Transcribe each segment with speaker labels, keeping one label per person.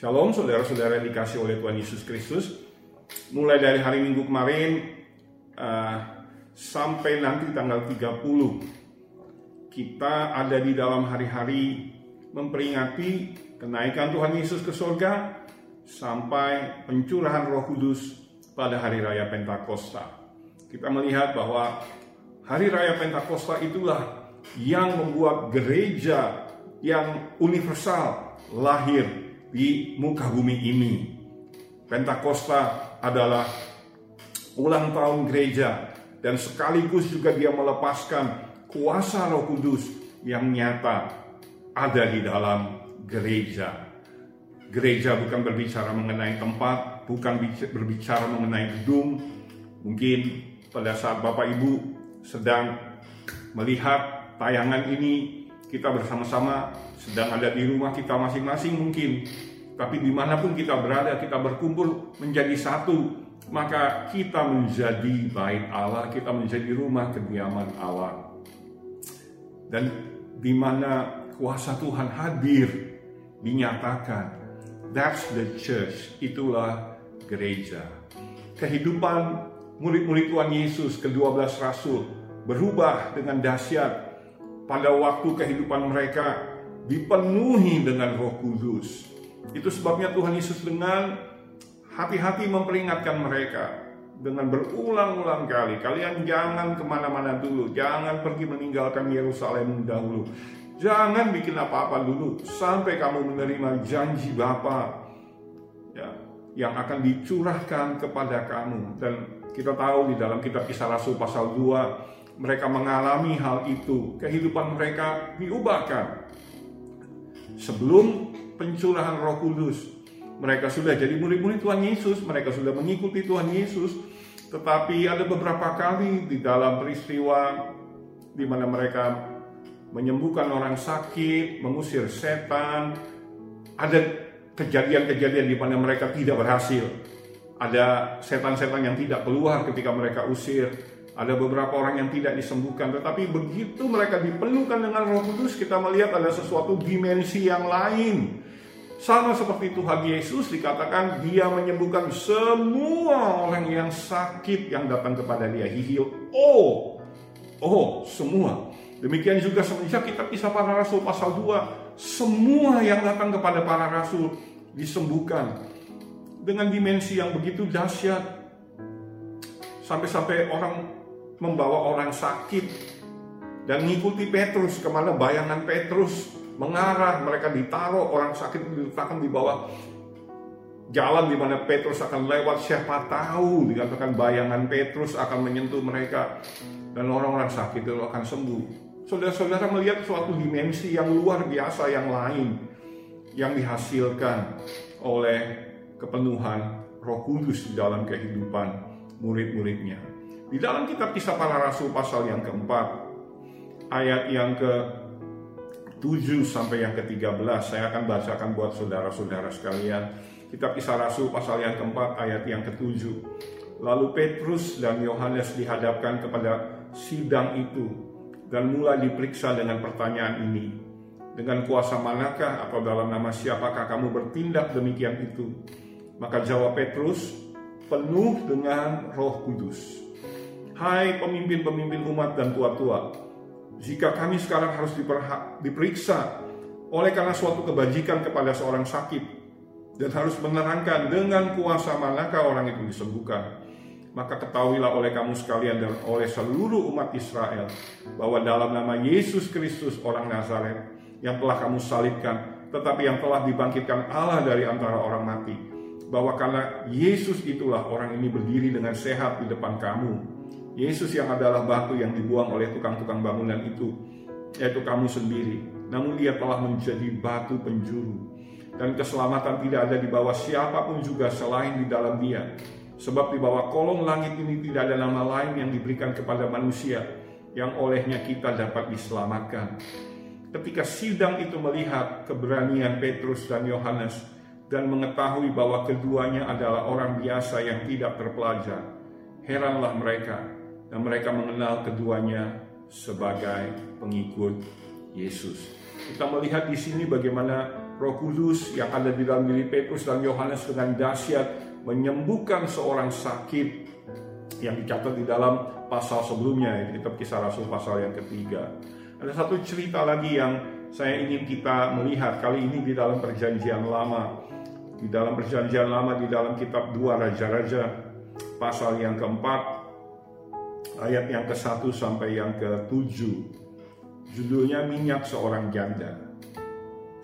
Speaker 1: Shalom saudara-saudara yang dikasih oleh Tuhan Yesus Kristus. Mulai dari hari Minggu kemarin uh, sampai nanti tanggal 30 kita ada di dalam hari-hari memperingati kenaikan Tuhan Yesus ke surga sampai pencurahan Roh Kudus pada hari raya Pentakosta. Kita melihat bahwa hari raya Pentakosta itulah yang membuat gereja yang universal lahir di muka bumi ini. Pentakosta adalah ulang tahun gereja dan sekaligus juga dia melepaskan kuasa Roh Kudus yang nyata ada di dalam gereja. Gereja bukan berbicara mengenai tempat, bukan berbicara mengenai gedung. Mungkin pada saat Bapak Ibu sedang melihat tayangan ini, kita bersama-sama sedang ada di rumah kita masing-masing mungkin. Tapi di mana pun kita berada, kita berkumpul menjadi satu, maka kita menjadi bait Allah, kita menjadi rumah kediaman Allah. Dan di mana kuasa Tuhan hadir, dinyatakan. That's the church, itulah gereja. Kehidupan murid-murid Tuhan Yesus, ke-12 Rasul, berubah dengan dahsyat pada waktu kehidupan mereka dipenuhi dengan roh kudus. Itu sebabnya Tuhan Yesus dengan hati-hati memperingatkan mereka dengan berulang-ulang kali. Kalian jangan ke mana-mana dulu, jangan pergi meninggalkan Yerusalem dahulu. Jangan bikin apa-apa dulu sampai kamu menerima janji Bapa ya, yang akan dicurahkan kepada kamu. Dan kita tahu di dalam kitab kisah Rasul pasal 2 mereka mengalami hal itu. Kehidupan mereka diubahkan sebelum pencurahan Roh Kudus. Mereka sudah jadi murid-murid Tuhan Yesus, mereka sudah mengikuti Tuhan Yesus, tetapi ada beberapa kali di dalam peristiwa di mana mereka menyembuhkan orang sakit, mengusir setan, ada kejadian-kejadian di mana mereka tidak berhasil. Ada setan-setan yang tidak keluar ketika mereka usir, ada beberapa orang yang tidak disembuhkan, tetapi begitu mereka dipenuhkan dengan Roh Kudus, kita melihat ada sesuatu dimensi yang lain. Sama seperti Tuhan Yesus dikatakan dia menyembuhkan semua orang yang sakit yang datang kepada dia. He healed all. Oh, semua. Demikian juga semenjak kita kisah para rasul pasal 2, semua yang datang kepada para rasul disembuhkan dengan dimensi yang begitu dahsyat. Sampai-sampai orang membawa orang sakit dan mengikuti Petrus ke mana bayangan Petrus mengarah mereka ditaruh orang sakit diletakkan di bawah jalan di mana Petrus akan lewat siapa tahu dikatakan bayangan Petrus akan menyentuh mereka dan orang-orang sakit itu akan sembuh saudara-saudara melihat suatu dimensi yang luar biasa yang lain yang dihasilkan oleh kepenuhan Roh Kudus di dalam kehidupan murid-muridnya. Di dalam kitab kisah para rasul pasal yang keempat, ayat yang ke 7 sampai yang ke-13, saya akan bacakan buat saudara-saudara sekalian. Kitab kisah rasul pasal yang keempat, ayat yang ke-7. Lalu Petrus dan Yohanes dihadapkan kepada sidang itu dan mulai diperiksa dengan pertanyaan ini. Dengan kuasa manakah atau dalam nama siapakah kamu bertindak demikian itu? Maka jawab Petrus, penuh dengan roh kudus Hai pemimpin-pemimpin umat dan tua-tua, jika kami sekarang harus diperiksa oleh karena suatu kebajikan kepada seorang sakit dan harus menerangkan dengan kuasa manakah orang itu disembuhkan, maka ketahuilah oleh kamu sekalian dan oleh seluruh umat Israel bahwa dalam nama Yesus Kristus orang Nazaret yang telah kamu salibkan, tetapi yang telah dibangkitkan Allah dari antara orang mati, bahwa karena Yesus itulah orang ini berdiri dengan sehat di depan kamu Yesus yang adalah batu yang dibuang oleh tukang-tukang bangunan itu, yaitu kamu sendiri. Namun dia telah menjadi batu penjuru. Dan keselamatan tidak ada di bawah siapa pun juga selain di dalam dia. Sebab di bawah kolong langit ini tidak ada nama lain yang diberikan kepada manusia yang olehnya kita dapat diselamatkan. Ketika sidang itu melihat keberanian Petrus dan Yohanes dan mengetahui bahwa keduanya adalah orang biasa yang tidak terpelajar, heranlah mereka dan mereka mengenal keduanya sebagai pengikut Yesus. Kita melihat di sini bagaimana Roh Kudus yang ada di dalam diri Petrus dan Yohanes dengan dahsyat menyembuhkan seorang sakit yang dicatat di dalam pasal sebelumnya di kitab kisah Rasul pasal yang ketiga. Ada satu cerita lagi yang saya ingin kita melihat kali ini di dalam perjanjian lama. Di dalam perjanjian lama di dalam kitab dua Raja-Raja pasal yang keempat ayat yang ke-1 sampai yang ke-7. Judulnya minyak seorang janda.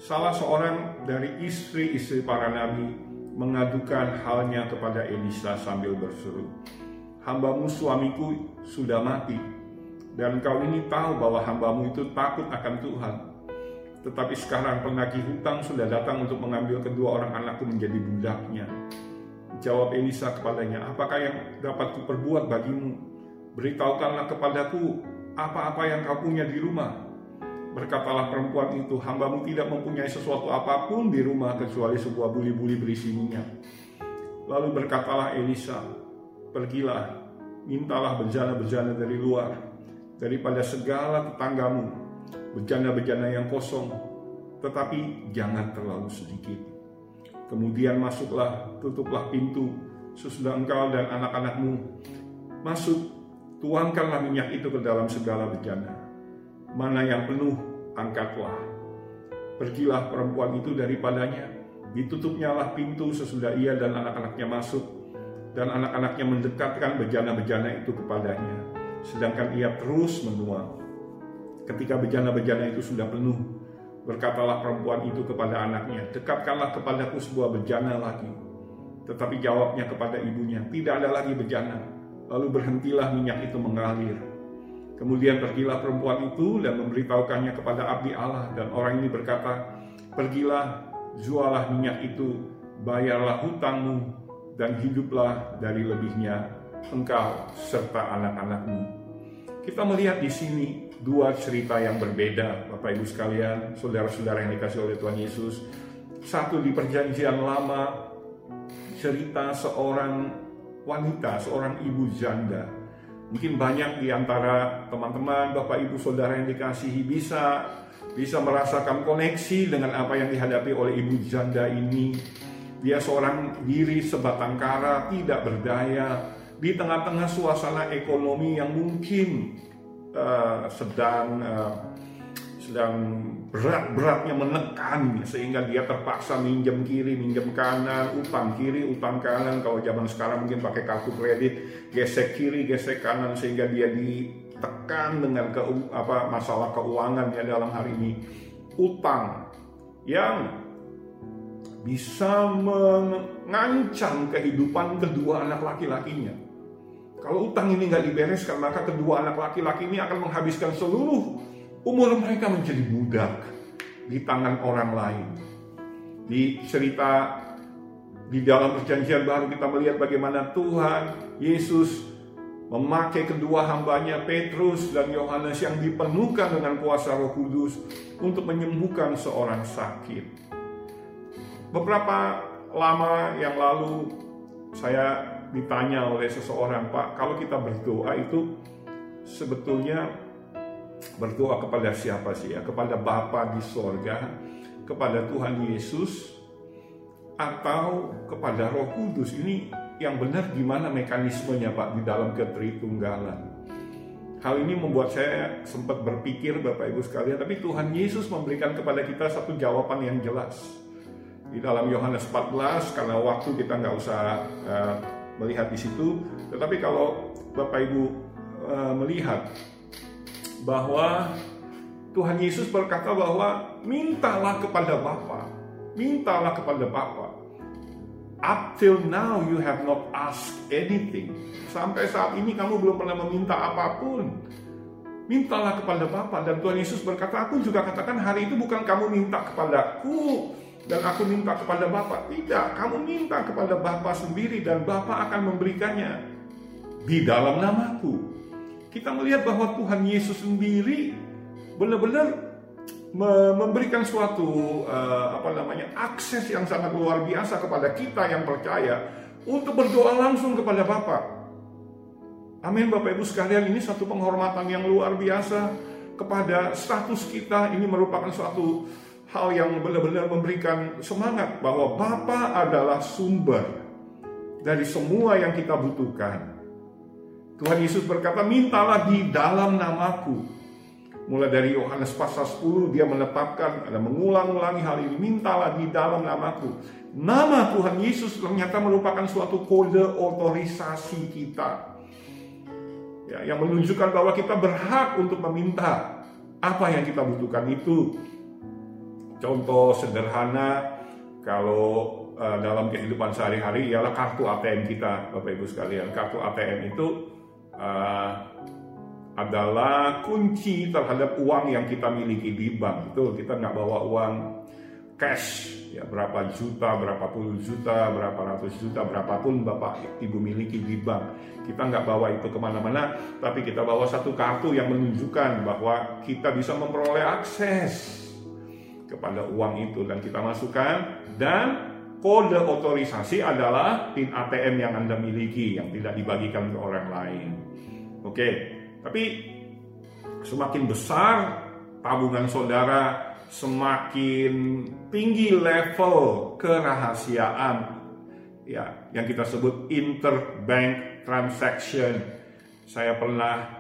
Speaker 1: Salah seorang dari istri-istri para nabi mengadukan halnya kepada Elisa sambil berseru, Hambamu suamiku sudah mati, dan kau ini tahu bahwa hambamu itu takut akan Tuhan. Tetapi sekarang penagih hutang sudah datang untuk mengambil kedua orang anakku menjadi budaknya. Jawab Elisa kepadanya, apakah yang dapat kuperbuat bagimu? Beritahukanlah kepadaku apa-apa yang kau punya di rumah. Berkatalah perempuan itu, hambamu tidak mempunyai sesuatu apa pun di rumah kecuali sebuah buli-buli berisi minyak. Lalu berkatalah Elisa, pergilah, mintalah bejana-bejana dari luar, daripada segala tetanggamu, bejana-bejana yang kosong, tetapi jangan terlalu sedikit. Kemudian masuklah, tutuplah pintu, sesudah engkau dan anak-anakmu masuk, tuangkanlah minyak itu ke dalam segala bejana mana yang penuh, angkatlah. Pergilah perempuan itu daripadanya, ditutupnya lah pintu sesudah ia dan anak-anaknya masuk, dan anak-anaknya mendekatkan bejana-bejana itu kepadanya, sedangkan ia terus menuang. Ketika bejana-bejana itu sudah penuh, berkatalah perempuan itu kepada anaknya, dekatkanlah kepadaku sebuah bejana lagi. Tetapi jawabnya kepada ibunya, tidak ada lagi bejana. Lalu berhentilah minyak itu mengalir Kemudian pergilah perempuan itu dan memberitahukannya kepada abdi Allah dan orang ini berkata, "Pergilah, jualah minyak itu, bayarlah hutangmu dan hiduplah dari lebihnya engkau serta anak-anakmu." Kita melihat di sini dua cerita yang berbeda, Bapak Ibu sekalian, saudara-saudara yang dikasih oleh Tuhan Yesus. Satu di perjanjian lama, cerita seorang wanita, seorang ibu janda Mungkin banyak di antara teman-teman, Bapak Ibu Saudara yang dikasihi bisa bisa merasakan koneksi dengan apa yang dihadapi oleh ibu janda ini. Dia seorang diri sebatang kara, tidak berdaya di tengah-tengah suasana ekonomi yang mungkin uh, sedang uh, sedang berat-beratnya menekan sehingga dia terpaksa minjem kiri, minjem kanan, utang kiri, utang kanan. Kalau zaman sekarang mungkin pakai kartu kredit, gesek kiri, gesek kanan sehingga dia ditekan dengan ke, apa masalah keuangan ya dalam hari ini. Utang yang bisa mengancam kehidupan kedua anak laki-lakinya. Kalau utang ini nggak dibereskan, maka kedua anak laki-laki ini akan menghabiskan seluruh umur mereka menjadi budak di tangan orang lain. Di cerita di dalam perjanjian baru kita melihat bagaimana Tuhan Yesus memakai kedua hambanya Petrus dan Yohanes yang dipenuhkan dengan kuasa Roh Kudus untuk menyembuhkan seorang sakit. Beberapa lama yang lalu saya ditanya oleh seseorang, Pak, kalau kita berdoa itu sebetulnya berdoa kepada siapa sih ya? Kepada Bapa di sorga, kepada Tuhan Yesus, atau kepada Roh Kudus? Ini yang benar gimana mekanismenya Pak di dalam ketritunggalan? Hal ini membuat saya sempat berpikir Bapak Ibu sekalian, tapi Tuhan Yesus memberikan kepada kita satu jawaban yang jelas. Di dalam Yohanes 14, karena waktu kita nggak usah uh, melihat di situ, tetapi kalau Bapak Ibu uh, melihat bahwa Tuhan Yesus berkata bahwa mintalah kepada Bapa, mintalah kepada Bapa. Up till now you have not asked anything. Sampai saat ini kamu belum pernah meminta apa pun. Mintalah kepada Bapa dan Tuhan Yesus berkata, aku juga katakan hari itu bukan kamu minta kepadaku dan aku minta kepada Bapa. Tidak, kamu minta kepada Bapa sendiri dan Bapa akan memberikannya di dalam namaku kita melihat bahwa Tuhan Yesus sendiri benar-benar memberikan suatu uh, apa namanya akses yang sangat luar biasa kepada kita yang percaya untuk berdoa langsung kepada Bapa. Amin Bapak Ibu sekalian ini satu penghormatan yang luar biasa kepada status kita ini merupakan suatu hal yang benar-benar memberikan semangat bahwa Bapa adalah sumber dari semua yang kita butuhkan. Tuhan Yesus berkata, mintalah di dalam namaku. Mulai dari Yohanes pasal 10 dia menetapkan, ada mengulang-ulangi hal ini, mintalah di dalam namaku. Nama Tuhan Yesus ternyata merupakan suatu kode otorisasi kita. Ya, yang menunjukkan bahwa kita berhak untuk meminta apa yang kita butuhkan itu. Contoh sederhana kalau uh, dalam kehidupan sehari-hari ialah kartu ATM kita, Bapak Ibu sekalian. Kartu ATM itu uh, adalah kunci terhadap uang yang kita miliki di bank. Itu kita nggak bawa uang cash ya berapa juta, berapa puluh juta, berapa ratus juta, berapapun bapak ibu miliki di bank. Kita nggak bawa itu ke mana-mana, tapi kita bawa satu kartu yang menunjukkan bahwa kita bisa memperoleh akses kepada uang itu dan kita masukkan dan kode otorisasi adalah PIN ATM yang Anda miliki yang tidak dibagikan ke orang lain. Oke, tapi semakin besar tabungan saudara, semakin tinggi level kerahasiaan ya yang kita sebut interbank transaction. Saya pernah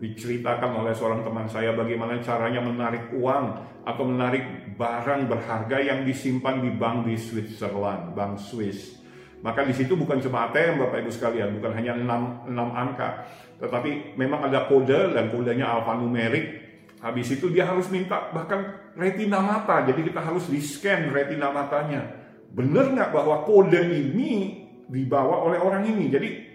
Speaker 1: diceritakan oleh seorang teman saya bagaimana caranya menarik uang atau menarik barang berharga yang disimpan di bank di Switzerland, bank Swiss. Maka di situ bukan cuma ATM Bapak Ibu sekalian, bukan hanya 6, 6 angka, tetapi memang ada kode dan kodenya alfanumerik. Habis itu dia harus minta bahkan retina mata, jadi kita harus di scan retina matanya. Benar nggak bahwa kode ini dibawa oleh orang ini? Jadi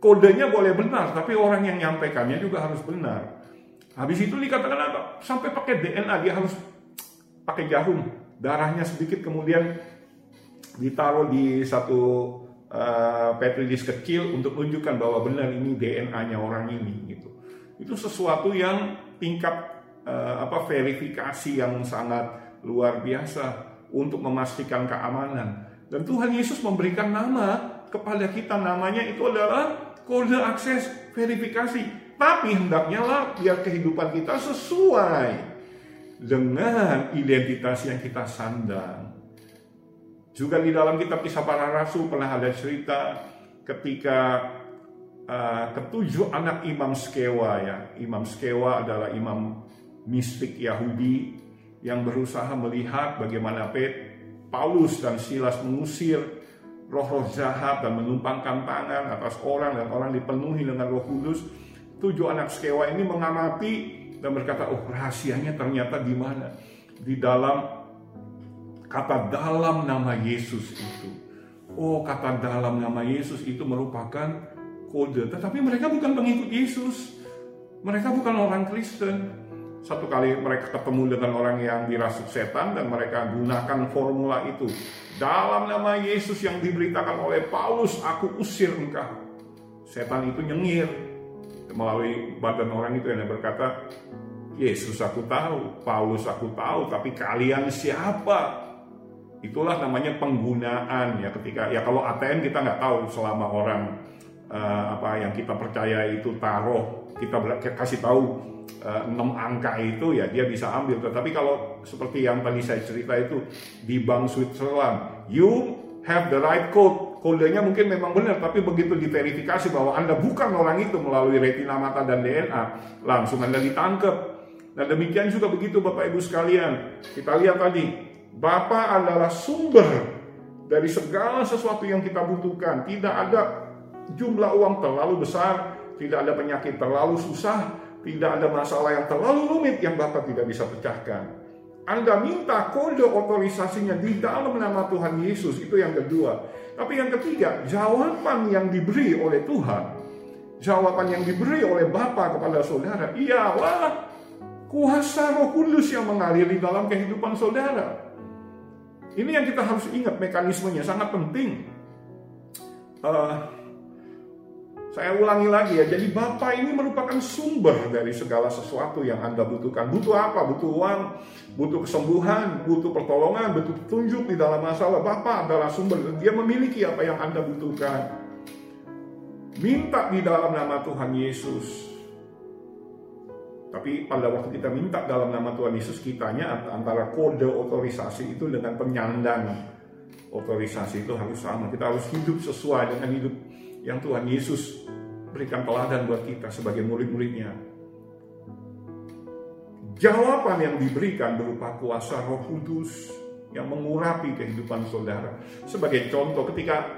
Speaker 1: kodenya boleh benar, tapi orang yang nyampaikannya juga harus benar. Habis itu dikatakan apa? Sampai pakai DNA dia harus pakai jarum, darahnya sedikit kemudian ditaruh di satu uh, petri disk kecil untuk menunjukkan bahwa benar ini DNA-nya orang ini gitu. Itu sesuatu yang tingkat uh, apa verifikasi yang sangat luar biasa untuk memastikan keamanan. Dan Tuhan Yesus memberikan nama kepada kita namanya itu adalah kode akses verifikasi. Tapi hendaknya lah biar kehidupan kita sesuai dengan identitas yang kita sandang. Juga di dalam kitab kisah para rasul pernah ada cerita ketika uh, ketujuh anak imam Skewa ya. Imam Skewa adalah imam mistik Yahudi yang berusaha melihat bagaimana Paulus dan Silas mengusir roh-roh jahat dan menumpangkan tangan atas orang dan orang dipenuhi dengan roh kudus. Tujuh anak Skewa ini mengamati dan berkata, oh rahasianya ternyata di mana? Di dalam kata dalam nama Yesus itu. Oh, kata dalam nama Yesus itu merupakan kode. Tetapi mereka bukan pengikut Yesus. Mereka bukan orang Kristen. Satu kali mereka ketemu dengan orang yang dirasuk setan dan mereka gunakan formula itu. Dalam nama Yesus yang diberitakan oleh Paulus, aku usir engkau. Setan itu nyengir melalui badan orang itu yang berkata, Yesus aku tahu, Paulus aku tahu, tapi kalian siapa? Itulah namanya penggunaan ya ketika ya kalau ATM kita nggak tahu selama orang uh, apa yang kita percaya itu taruh kita kasih tahu uh, eh, 6 angka itu ya dia bisa ambil. Tetapi kalau seperti yang tadi saya cerita itu di bank Switzerland you have the right code. Kodenya mungkin memang benar tapi begitu diverifikasi bahwa Anda bukan orang itu melalui retina mata dan DNA langsung Anda ditangkap dan demikian juga begitu Bapak Ibu sekalian. Kita lihat tadi Bapa adalah sumber dari segala sesuatu yang kita butuhkan. Tidak ada jumlah uang terlalu besar, tidak ada penyakit terlalu susah, tidak ada masalah yang terlalu rumit yang Bapak tidak bisa pecahkan. Anda minta kode otorisasinya di dalam nama Tuhan Yesus, itu yang kedua. Tapi yang ketiga, jawaban yang diberi oleh Tuhan, jawaban yang diberi oleh Bapa kepada saudara, ialah kuasa roh kudus yang mengalir di dalam kehidupan saudara. Ini yang kita harus ingat mekanismenya sangat penting. Uh, saya ulangi lagi ya, jadi Bapak ini merupakan sumber dari segala sesuatu yang Anda butuhkan. Butuh apa? Butuh uang, butuh kesembuhan, butuh pertolongan, butuh petunjuk di dalam masalah. Bapak adalah sumber, dia memiliki apa yang Anda butuhkan. Minta di dalam nama Tuhan Yesus. Tapi pada waktu kita minta dalam nama Tuhan Yesus, kitanya antara kode otorisasi itu dengan penyandang otorisasi itu harus sama. Kita harus hidup sesuai dengan hidup yang Tuhan Yesus berikan teladan buat kita sebagai murid-muridnya. Jawaban yang diberikan berupa kuasa roh kudus yang mengurapi kehidupan saudara. Sebagai contoh ketika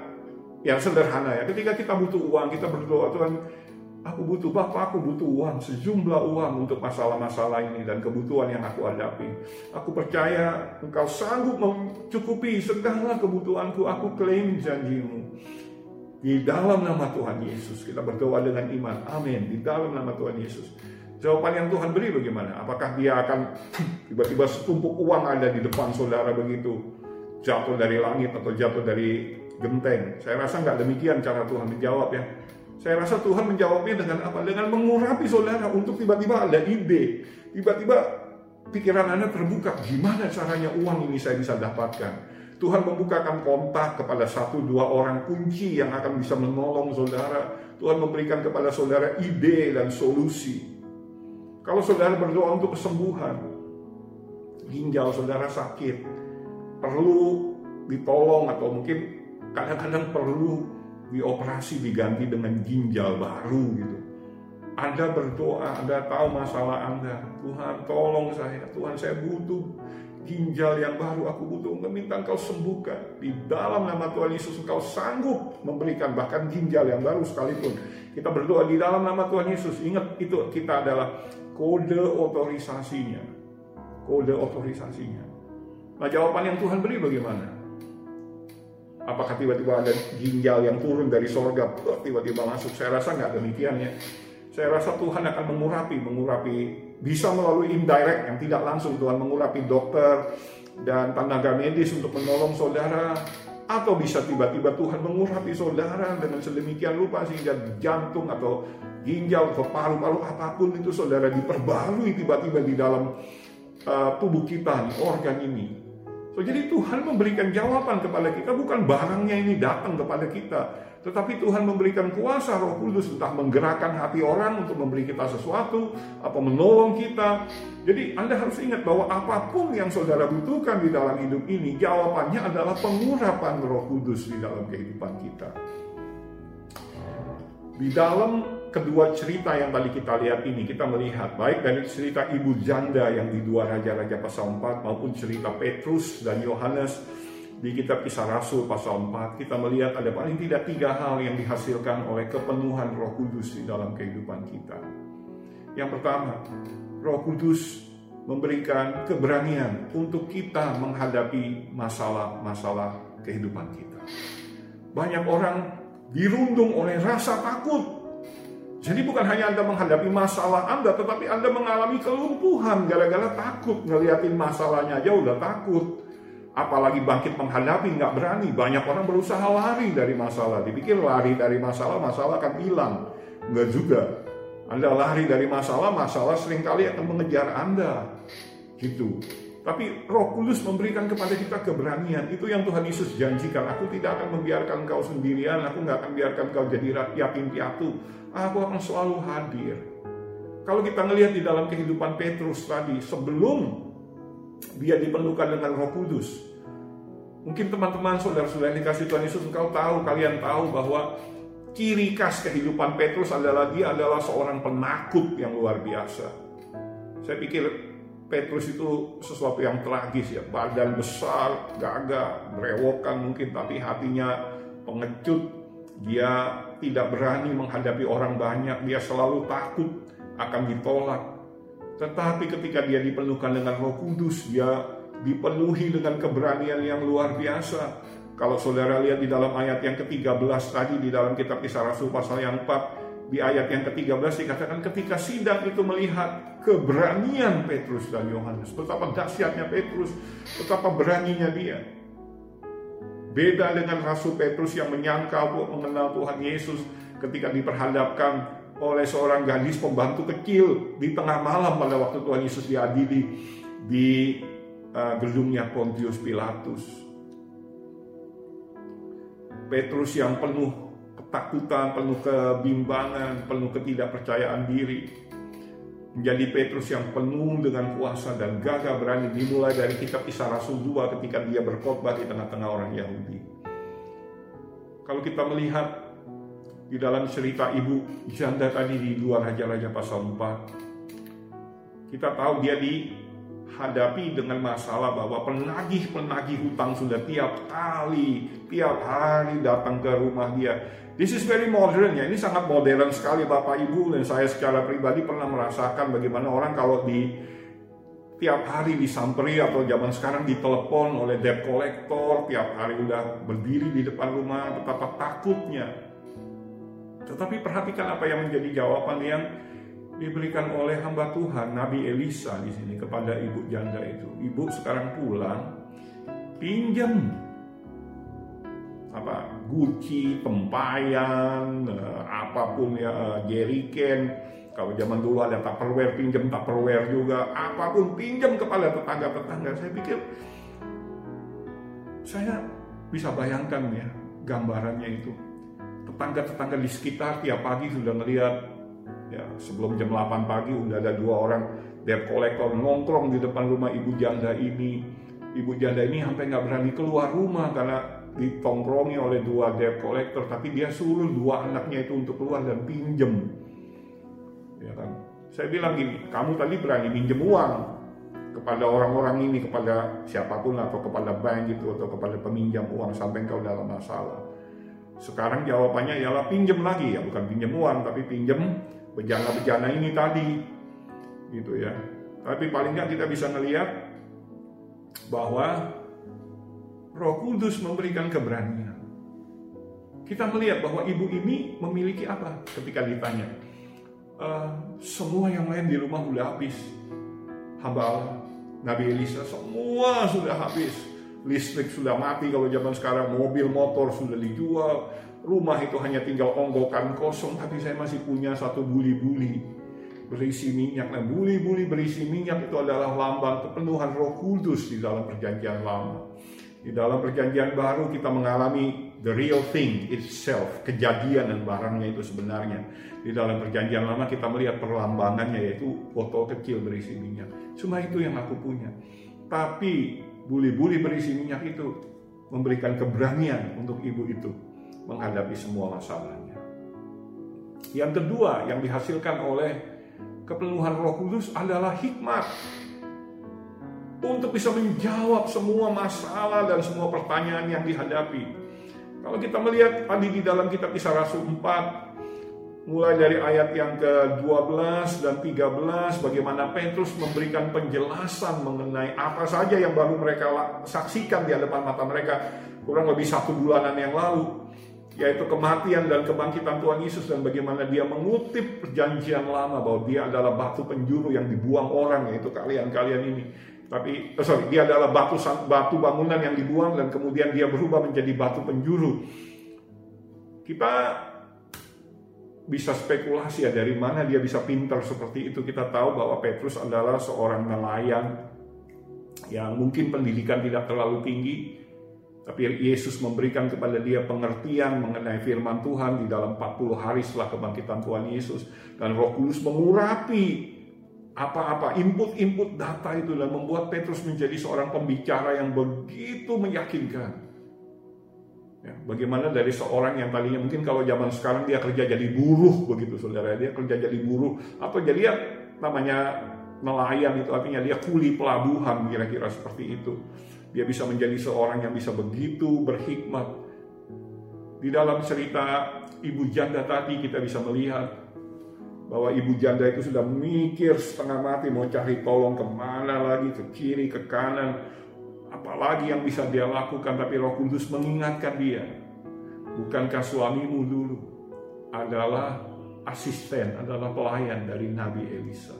Speaker 1: yang sederhana ya, ketika kita butuh uang, kita berdoa Tuhan Aku butuh, Bapak aku butuh uang, sejumlah uang untuk masalah-masalah ini dan kebutuhan yang aku hadapi. Aku percaya engkau sanggup mencukupi segala kebutuhanku, aku klaim janjimu. Di dalam nama Tuhan Yesus, kita berdoa dengan iman, amin. Di dalam nama Tuhan Yesus. Jawaban yang Tuhan beri bagaimana? Apakah dia akan tiba-tiba setumpuk uang ada di depan saudara begitu? Jatuh dari langit atau jatuh dari genteng? Saya rasa nggak demikian cara Tuhan menjawab ya saya rasa Tuhan menjawabnya dengan apa? Dengan mengurapi saudara untuk tiba-tiba ada ide. Tiba-tiba pikiran Anda terbuka. Gimana caranya uang ini saya bisa dapatkan? Tuhan membukakan kontak kepada satu dua orang kunci yang akan bisa menolong saudara. Tuhan memberikan kepada saudara ide dan solusi. Kalau saudara berdoa untuk kesembuhan, ginjal saudara sakit, perlu ditolong atau mungkin kadang-kadang perlu dioperasi diganti dengan ginjal baru gitu. Anda berdoa, Anda tahu masalah Anda. Tuhan tolong saya, Tuhan saya butuh ginjal yang baru, aku butuh meminta engkau sembuhkan. Di dalam nama Tuhan Yesus engkau sanggup memberikan bahkan ginjal yang baru sekalipun. Kita berdoa di dalam nama Tuhan Yesus. Ingat itu kita adalah kode otorisasinya. Kode otorisasinya. Nah jawaban yang Tuhan beri bagaimana? Apakah tiba-tiba ada ginjal yang turun dari sorga, tiba-tiba masuk? Saya rasa nggak demikian ya. Saya rasa Tuhan akan mengurapi, mengurapi bisa melalui indirect yang tidak langsung Tuhan mengurapi dokter dan tenaga medis untuk menolong saudara atau bisa tiba-tiba Tuhan mengurapi saudara dengan sedemikian rupa sehingga jantung atau ginjal atau paru-paru apa pun itu saudara diperbarui tiba-tiba di dalam uh, tubuh kita, organ ini. So, jadi Tuhan memberikan jawaban kepada kita, bukan barangnya ini datang kepada kita. Tetapi Tuhan memberikan kuasa roh kudus entah menggerakkan hati orang untuk memberi kita sesuatu, apa menolong kita. Jadi Anda harus ingat bahwa apa pun yang saudara butuhkan di dalam hidup ini, jawabannya adalah pengurapan roh kudus di dalam kehidupan kita. Di dalam kedua cerita yang tadi kita lihat ini, kita melihat baik dari cerita ibu janda yang di dua Raja-Raja pasal 4 maupun cerita Petrus dan Yohanes di kitab kisah Rasul pasal 4, kita melihat ada paling tidak tiga hal yang dihasilkan oleh kepenuhan roh kudus di dalam kehidupan kita. Yang pertama, roh kudus memberikan keberanian untuk kita menghadapi masalah-masalah kehidupan kita. Banyak orang dirundung oleh rasa takut jadi bukan hanya Anda menghadapi masalah Anda, tetapi Anda mengalami kelumpuhan gara-gara takut ngeliatin masalahnya aja udah takut. Apalagi bangkit menghadapi nggak berani. Banyak orang berusaha lari dari masalah. Dipikir lari dari masalah, masalah akan hilang. Enggak juga. Anda lari dari masalah, masalah sering kali akan mengejar Anda. Gitu. Tapi Roh Kudus memberikan kepada kita keberanian. Itu yang Tuhan Yesus janjikan. Aku tidak akan membiarkan kau sendirian. Aku nggak akan biarkan kau jadi yatim piatu. Aku akan selalu hadir. Kalau kita melihat di dalam kehidupan Petrus tadi, sebelum dia dipenuhkan dengan Roh Kudus, mungkin teman-teman, saudara-saudara yang dikasih Tuhan Yesus, engkau tahu, kalian tahu bahwa ciri khas kehidupan Petrus adalah dia adalah seorang penakut yang luar biasa. Saya pikir Petrus itu sesuatu yang tragis ya, badan besar, gagah, berewokan mungkin, tapi hatinya pengecut. Dia tidak berani menghadapi orang banyak, dia selalu takut akan ditolak. Tetapi ketika dia dipenuhkan dengan Roh Kudus, dia dipenuhi dengan keberanian yang luar biasa. Kalau saudara lihat di dalam ayat yang ke-13 tadi di dalam kitab Kisah Rasul pasal yang 4, di ayat yang ke-13 dikatakan ketika sidang itu melihat keberanian Petrus dan Yohanes, betapa dahsyatnya Petrus, betapa beraninya dia. Beda dengan Rasul Petrus yang menyangka mengenal Tuhan Yesus ketika diperhadapkan oleh seorang gadis pembantu kecil di tengah malam pada waktu Tuhan Yesus diadili di uh, gedungnya Pontius Pilatus. Petrus yang penuh ketakutan, penuh kebimbangan, penuh ketidakpercayaan diri. menjadi Petrus yang penuh dengan kuasa dan gagah berani dimulai dari kitab Kisah Rasul 2 ketika dia berkhotbah di tengah-tengah orang Yahudi. Kalau kita melihat di dalam cerita ibu janda tadi di luar Raja-Raja pasal 4, kita tahu dia dihadapi dengan masalah bahwa penagih-penagih hutang sudah tiap kali, tiap hari datang ke rumah dia This is very modern ya. Ini sangat modern sekali Bapak Ibu dan saya secara pribadi pernah merasakan bagaimana orang kalau di tiap hari disamperi atau zaman sekarang ditelepon oleh debt collector tiap hari udah berdiri di depan rumah betapa takutnya. Tetapi perhatikan apa yang menjadi jawaban yang diberikan oleh hamba Tuhan Nabi Elisa di sini kepada ibu janda itu. Ibu sekarang pulang pinjam apa guci, tempayan, uh, apa pun ya uh, jeriken. Kalau zaman dulu ada tupperware pinjam tupperware juga, apa pun pinjam kepada tetangga-tetangga. Saya pikir saya bisa bayangkan ya gambarannya itu. Tetangga-tetangga di sekitar tiap pagi sudah melihat ya sebelum jam 8 pagi udah ada dua orang debt collector nongkrong di depan rumah ibu janda ini. Ibu janda ini sampai nggak berani keluar rumah karena ditongkrongi oleh dua debt collector tapi dia suruh dua anaknya itu untuk keluar dan pinjem. Ya kan? Saya bilang gini kamu tadi berani pinjem uang kepada orang-orang ini kepada siapa pun atau kepada bank gitu atau kepada peminjam uang sampai kau dalam masalah sekarang jawabannya ialah pinjem lagi ya bukan pinjem uang tapi pinjem bejana-bejana ini tadi gitu ya tapi paling nggak kita bisa melihat bahwa Roh Kudus memberikan keberanian. Kita melihat bahwa ibu ini memiliki apa ketika ditanya. Uh, semua yang lain di rumah sudah habis. Hamba Allah, Nabi Elisa, semua sudah habis. Listrik sudah mati kalau zaman sekarang, mobil motor sudah dijual, rumah itu hanya tinggal onggokan kosong, tapi saya masih punya satu buli-buli berisi minyak. Nah, buli-buli berisi minyak itu adalah lambang kepenuhan Roh Kudus di dalam Perjanjian Lama. Di dalam perjanjian baru kita mengalami the real thing itself, kejadian dan barangnya itu sebenarnya. Di dalam perjanjian lama kita melihat perlambangannya yaitu botol kecil berisi minyak. Cuma itu yang aku punya. Tapi buli-buli berisi minyak itu memberikan keberanian untuk ibu itu menghadapi semua masalahnya. Yang kedua yang dihasilkan oleh kepenuhan Roh Kudus adalah hikmat untuk bisa menjawab semua masalah dan semua pertanyaan yang dihadapi. Kalau kita melihat tadi di dalam kitab Kisah Rasul 4, mulai dari ayat yang ke-12 dan 13, bagaimana Petrus memberikan penjelasan mengenai apa saja yang baru mereka saksikan di hadapan mata mereka kurang lebih satu bulanan yang lalu yaitu kematian dan kebangkitan Tuhan Yesus dan bagaimana dia mengutip perjanjian lama bahwa dia adalah batu penjuru yang dibuang orang yaitu kalian-kalian ini tapi oh sorry dia adalah batu batu bangunan yang dibuang dan kemudian dia berubah menjadi batu penjuru. Kita bisa spekulasi ya dari mana dia bisa pintar seperti itu. Kita tahu bahwa Petrus adalah seorang nelayan yang mungkin pendidikan tidak terlalu tinggi, tapi Yesus memberikan kepada dia pengertian mengenai firman Tuhan di dalam 40 hari setelah kebangkitan Tuhan Yesus. Dan roh kudus mengurapi apa-apa input-input data itu dan membuat Petrus menjadi seorang pembicara yang begitu meyakinkan. Ya, bagaimana dari seorang yang tadinya mungkin kalau zaman sekarang dia kerja jadi buruh begitu saudara dia kerja jadi buruh atau jadi ya namanya nelayan itu artinya dia kuli pelabuhan kira-kira seperti itu. Dia bisa menjadi seorang yang bisa begitu berhikmat. Di dalam cerita ibu janda tadi kita bisa melihat bahwa ibu janda itu sudah mikir setengah mati mau cari tolong ke mana lagi ke kiri ke kanan apalagi yang bisa dia lakukan tapi Roh Kudus mengingatkan dia bukankah suamimu dulu adalah asisten adalah pelayan dari Nabi Elisa?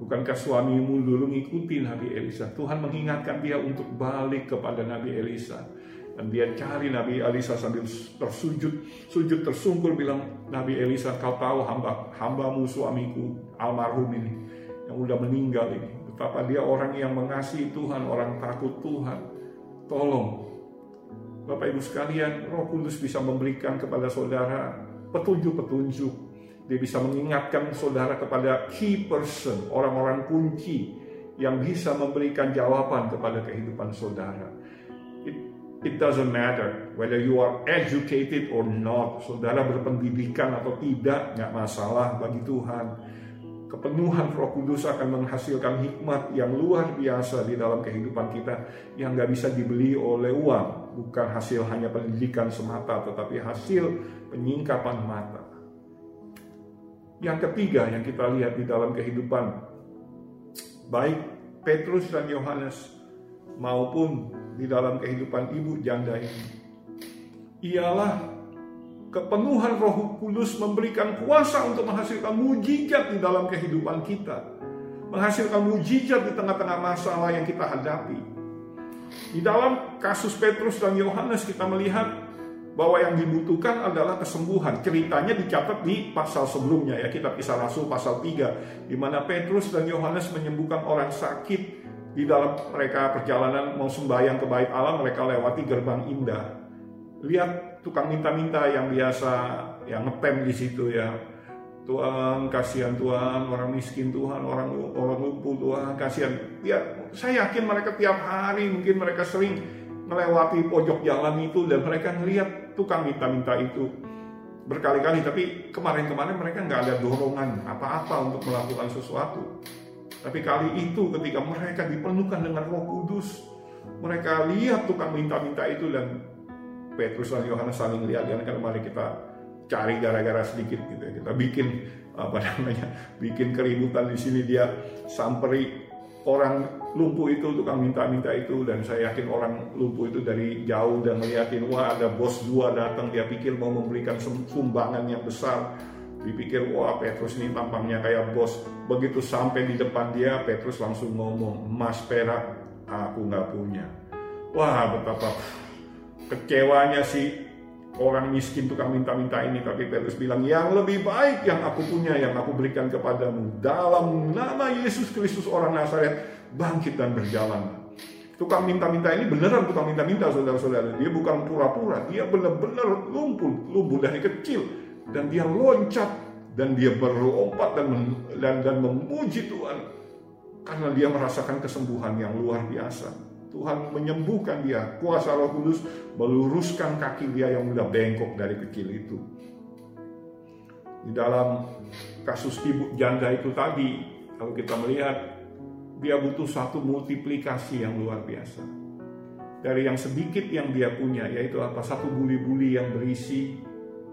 Speaker 1: Bukankah suamimu dulu ngikutin Nabi Elisa? Tuhan mengingatkan dia untuk balik kepada Nabi Elisa. Dan dia cari Nabi Elisa sambil tersujud, sujud tersungkur bilang, Nabi Elisa kau tahu hamba, hambamu suamiku almarhum ini, yang udah meninggal ini. Betapa dia orang yang mengasihi Tuhan, orang takut Tuhan. Tolong, Bapak Ibu sekalian, roh kudus bisa memberikan kepada saudara petunjuk-petunjuk dia bisa mengingatkan saudara kepada key person, orang-orang kunci yang bisa memberikan jawaban kepada kehidupan saudara. It, it doesn't matter whether you are educated or not, saudara berpendidikan atau tidak, nggak masalah bagi Tuhan. Kepenuhan Roh Kudus akan menghasilkan hikmat yang luar biasa di dalam kehidupan kita yang nggak bisa dibeli oleh uang, bukan hasil hanya pendidikan semata, tetapi hasil penyingkapan mata. Yang ketiga yang kita lihat di dalam kehidupan baik Petrus dan Yohanes maupun di dalam kehidupan ibu janda ini ialah kepenuhan Roh Kudus memberikan kuasa untuk menghasilkan mujizat di dalam kehidupan kita. Menghasilkan mujizat di tengah-tengah masalah yang kita hadapi. Di dalam kasus Petrus dan Yohanes kita melihat bahwa yang dibutuhkan adalah kesembuhan. Ceritanya dicatat di pasal sebelumnya ya, kita kisah Rasul pasal 3 di mana Petrus dan Yohanes menyembuhkan orang sakit di dalam mereka perjalanan mau sembahyang ke bait Allah mereka lewati gerbang indah. Lihat tukang minta-minta yang biasa yang ngetem di situ ya. Tuhan kasihan Tuhan orang miskin Tuhan orang orang lumpuh Tuhan kasihan. Ya saya yakin mereka tiap hari mungkin mereka sering melewati pojok jalan itu dan mereka melihat tukang minta-minta itu berkali-kali tapi kemarin-kemarin mereka nggak ada dorongan apa-apa untuk melakukan sesuatu tapi kali itu ketika mereka dipenuhkan dengan roh kudus mereka lihat tukang minta-minta itu dan Petrus dan Yohanes saling lihat kan mari kita cari gara-gara sedikit gitu ya. kita bikin apa namanya bikin keributan di sini. Dia samperi orang lumpuh itu tukang minta-minta itu. Dan saya yakin orang lumpuh itu dari jauh dan melihatin wah ada bos dua datang. Dia pikir mau memberikan sumbangan yang besar. Dipikir wah Petrus ini tampangnya kayak bos. Begitu sampai di depan dia Petrus langsung ngomong emas perak aku nggak punya. Wah betapa kecewanya sih orang miskin tukang minta-minta ini tapi Petrus bilang yang lebih baik yang aku punya yang aku berikan kepadamu dalam nama Yesus Kristus orang Nazaret bangkit dan berjalan. Tukang minta-minta ini beneran tukang minta-minta saudara-saudara. Dia bukan pura-pura dia benar-benar lumpuh lumpuh dari kecil. Dan dia loncat dan dia berlompat dan dan, dan memuji Tuhan. Karena dia merasakan kesembuhan yang luar biasa Tuhan menyembuhkan dia. Kuasa Roh Kudus meluruskan kaki dia yang sudah bengkok dari kecil itu. Di dalam kasus ibu janda itu tadi, kalau kita melihat dia butuh satu multiplikasi yang luar biasa. Dari yang sedikit yang dia punya, yaitu apa? Satu buli-buli yang berisi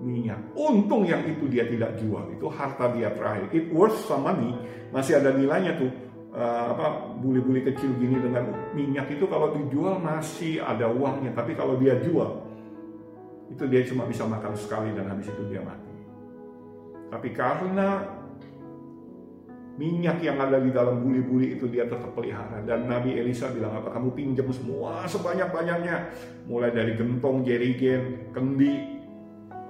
Speaker 1: minyak. Untung yang itu dia tidak jual, itu harta dia terakhir. It worth some money, masih ada nilainya tuh uh, apa buli-buli kecil gini dengan minyak itu kalau dijual masih ada uangnya. Tapi kalau dia jual itu dia cuma bisa makan sekali dan habis itu dia mati. Tapi karena minyak yang ada di dalam buli-buli itu dia tetap pelihara. Dan Nabi Elisa bilang apa kamu pinjam semua sebanyak-banyaknya? Mulai dari gentong jerigen kendi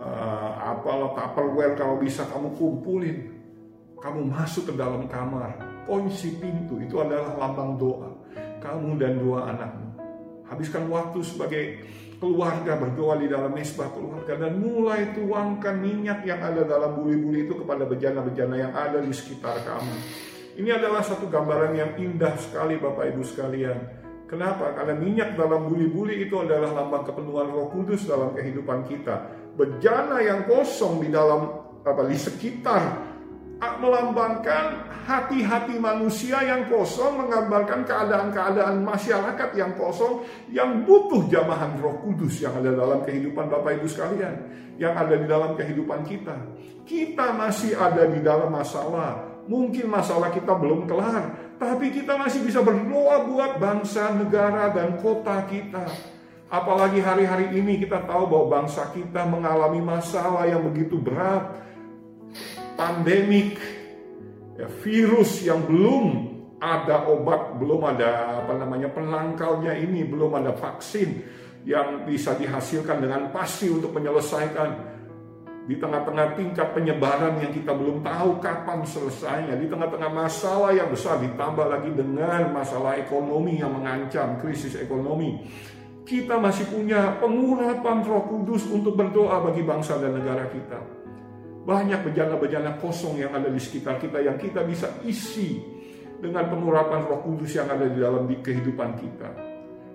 Speaker 1: uh, apalah tupperware kalau bisa kamu kumpulin. Kamu masuk ke dalam kamar kunci pintu itu adalah lambang doa. Kamu dan dua anakmu. Habiskan waktu sebagai keluarga berdoa di dalam mesbah keluarga dan mulai tuangkan minyak yang ada dalam buli-buli itu kepada bejana-bejana yang ada di sekitar kamu. Ini adalah satu gambaran yang indah sekali Bapak Ibu sekalian. Kenapa? Karena minyak dalam buli-buli itu adalah lambang kepenuhan Roh Kudus dalam kehidupan kita. Bejana yang kosong di dalam apa di sekitar melambangkan hati-hati manusia yang kosong, menggambarkan keadaan-keadaan masyarakat yang kosong, yang butuh jamahan roh kudus yang ada dalam kehidupan Bapak Ibu sekalian, yang ada di dalam kehidupan kita. Kita masih ada di dalam masalah, mungkin masalah kita belum kelar, tapi kita masih bisa berdoa buat bangsa, negara, dan kota kita. Apalagi hari-hari ini kita tahu bahwa bangsa kita mengalami masalah yang begitu berat, pandemik, ya, virus yang belum ada obat, belum ada apa namanya penangkalnya ini, belum ada vaksin yang bisa dihasilkan dengan pasti untuk menyelesaikan di tengah-tengah tingkat penyebaran yang kita belum tahu kapan selesainya, di tengah-tengah masalah yang besar ditambah lagi dengan masalah ekonomi yang mengancam krisis ekonomi. Kita masih punya pengurapan Roh Kudus untuk berdoa bagi bangsa dan negara kita. Banyak bejana-bejana kosong yang ada di sekitar kita yang kita bisa isi dengan pengurapan roh kudus yang ada di dalam kehidupan kita.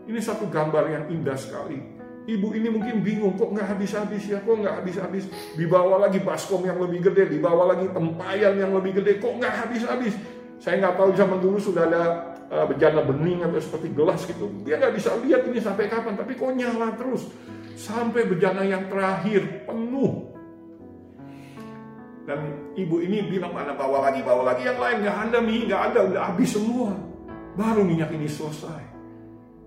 Speaker 1: Ini satu gambar yang indah sekali. Ibu ini mungkin bingung, kok nggak habis-habis ya, kok nggak habis-habis. Dibawa lagi baskom yang lebih gede, dibawa lagi tempayan yang lebih gede, kok nggak habis-habis. Saya nggak tahu zaman dulu sudah ada uh, bejana bening atau seperti gelas gitu. Dia nggak bisa lihat ini sampai kapan, tapi kok nyala terus. Sampai bejana yang terakhir penuh. Dan ibu ini bilang mana bawa lagi, bawa lagi yang lain nggak ada mi, nggak ada, udah habis semua. Baru minyak ini selesai.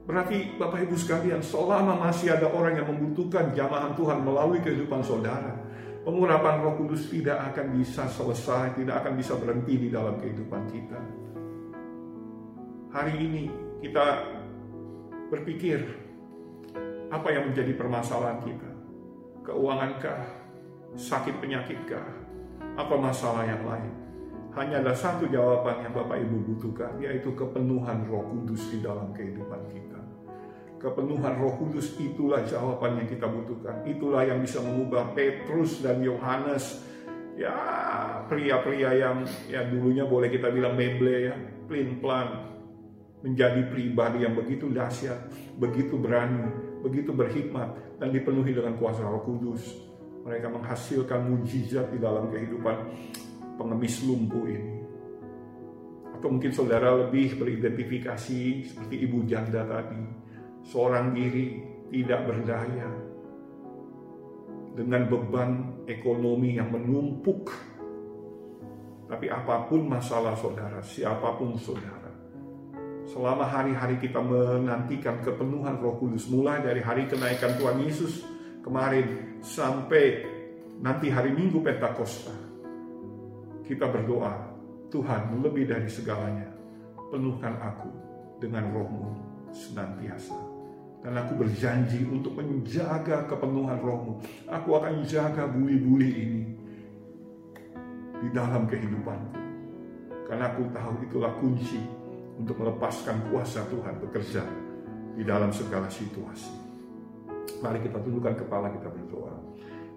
Speaker 1: Berarti Bapak Ibu sekalian, selama masih ada orang yang membutuhkan jamahan Tuhan melalui kehidupan saudara, pengurapan roh kudus tidak akan bisa selesai, tidak akan bisa berhenti di dalam kehidupan kita. Hari ini kita berpikir, apa yang menjadi permasalahan kita? Keuangankah? Sakit penyakitkah? Apa masalah yang lain? Hanya ada satu jawaban yang Bapak Ibu butuhkan, yaitu kepenuhan roh kudus di dalam kehidupan kita. Kepenuhan roh kudus itulah jawaban yang kita butuhkan. Itulah yang bisa mengubah Petrus dan Yohanes. Ya, pria-pria yang ya dulunya boleh kita bilang meble ya, plin-plan. Menjadi pribadi yang begitu dahsyat, begitu berani, begitu berhikmat, dan dipenuhi dengan kuasa roh kudus. Mereka menghasilkan mujizat di dalam kehidupan pengemis lumpuh ini. Atau mungkin saudara lebih beridentifikasi seperti ibu janda tadi, seorang diri tidak berdaya, dengan beban ekonomi yang menumpuk. Tapi apa pun masalah saudara, siapa pun saudara, selama hari-hari kita menantikan kepenuhan roh kudus, mulai dari hari kenaikan Tuhan Yesus kemarin sampai nanti hari Minggu Pentakosta, kita berdoa, Tuhan lebih dari segalanya, penuhkan aku dengan rohmu senantiasa. Dan aku berjanji untuk menjaga kepenuhan rohmu. Aku akan jaga buli-buli ini di dalam kehidupanku. Karena aku tahu itulah kunci untuk melepaskan kuasa Tuhan bekerja di dalam segala situasi. Mari kita tundukkan kepala kita berdoa.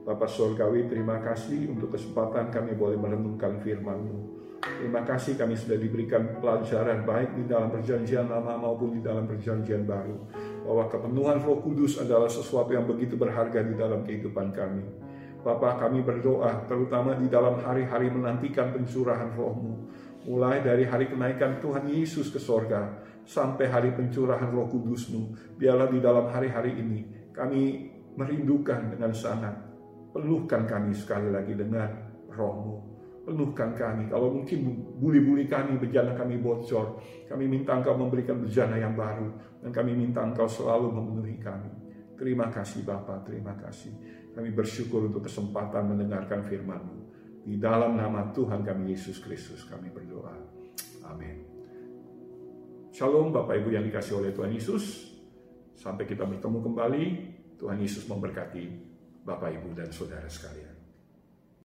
Speaker 1: Bapak Surgawi, terima kasih untuk kesempatan kami boleh merenungkan firman-Mu. Terima kasih kami sudah diberikan pelajaran baik di dalam perjanjian lama maupun di dalam perjanjian baru. Bahwa kepenuhan roh kudus adalah sesuatu yang begitu berharga di dalam kehidupan kami. Bapak kami berdoa terutama di dalam hari-hari menantikan pencurahan rohmu. Mulai dari hari kenaikan Tuhan Yesus ke sorga sampai hari pencurahan roh kudusmu. Biarlah di dalam hari-hari ini kami merindukan dengan sangat Penuhkan kami sekali lagi dengan rohmu. Penuhkan kami. Kalau mungkin buli-buli kami, bejana kami bocor. Kami minta engkau memberikan bejana yang baru. Dan kami minta engkau selalu memenuhi kami. Terima kasih Bapak, terima kasih. Kami bersyukur untuk kesempatan mendengarkan firman-Mu. Di dalam nama Tuhan kami Yesus Kristus kami berdoa. Amin. Shalom Bapak Ibu yang dikasih oleh Tuhan Yesus. Sampai kita bertemu kembali. Tuhan Yesus memberkati Bapak, Ibu, dan Saudara sekalian.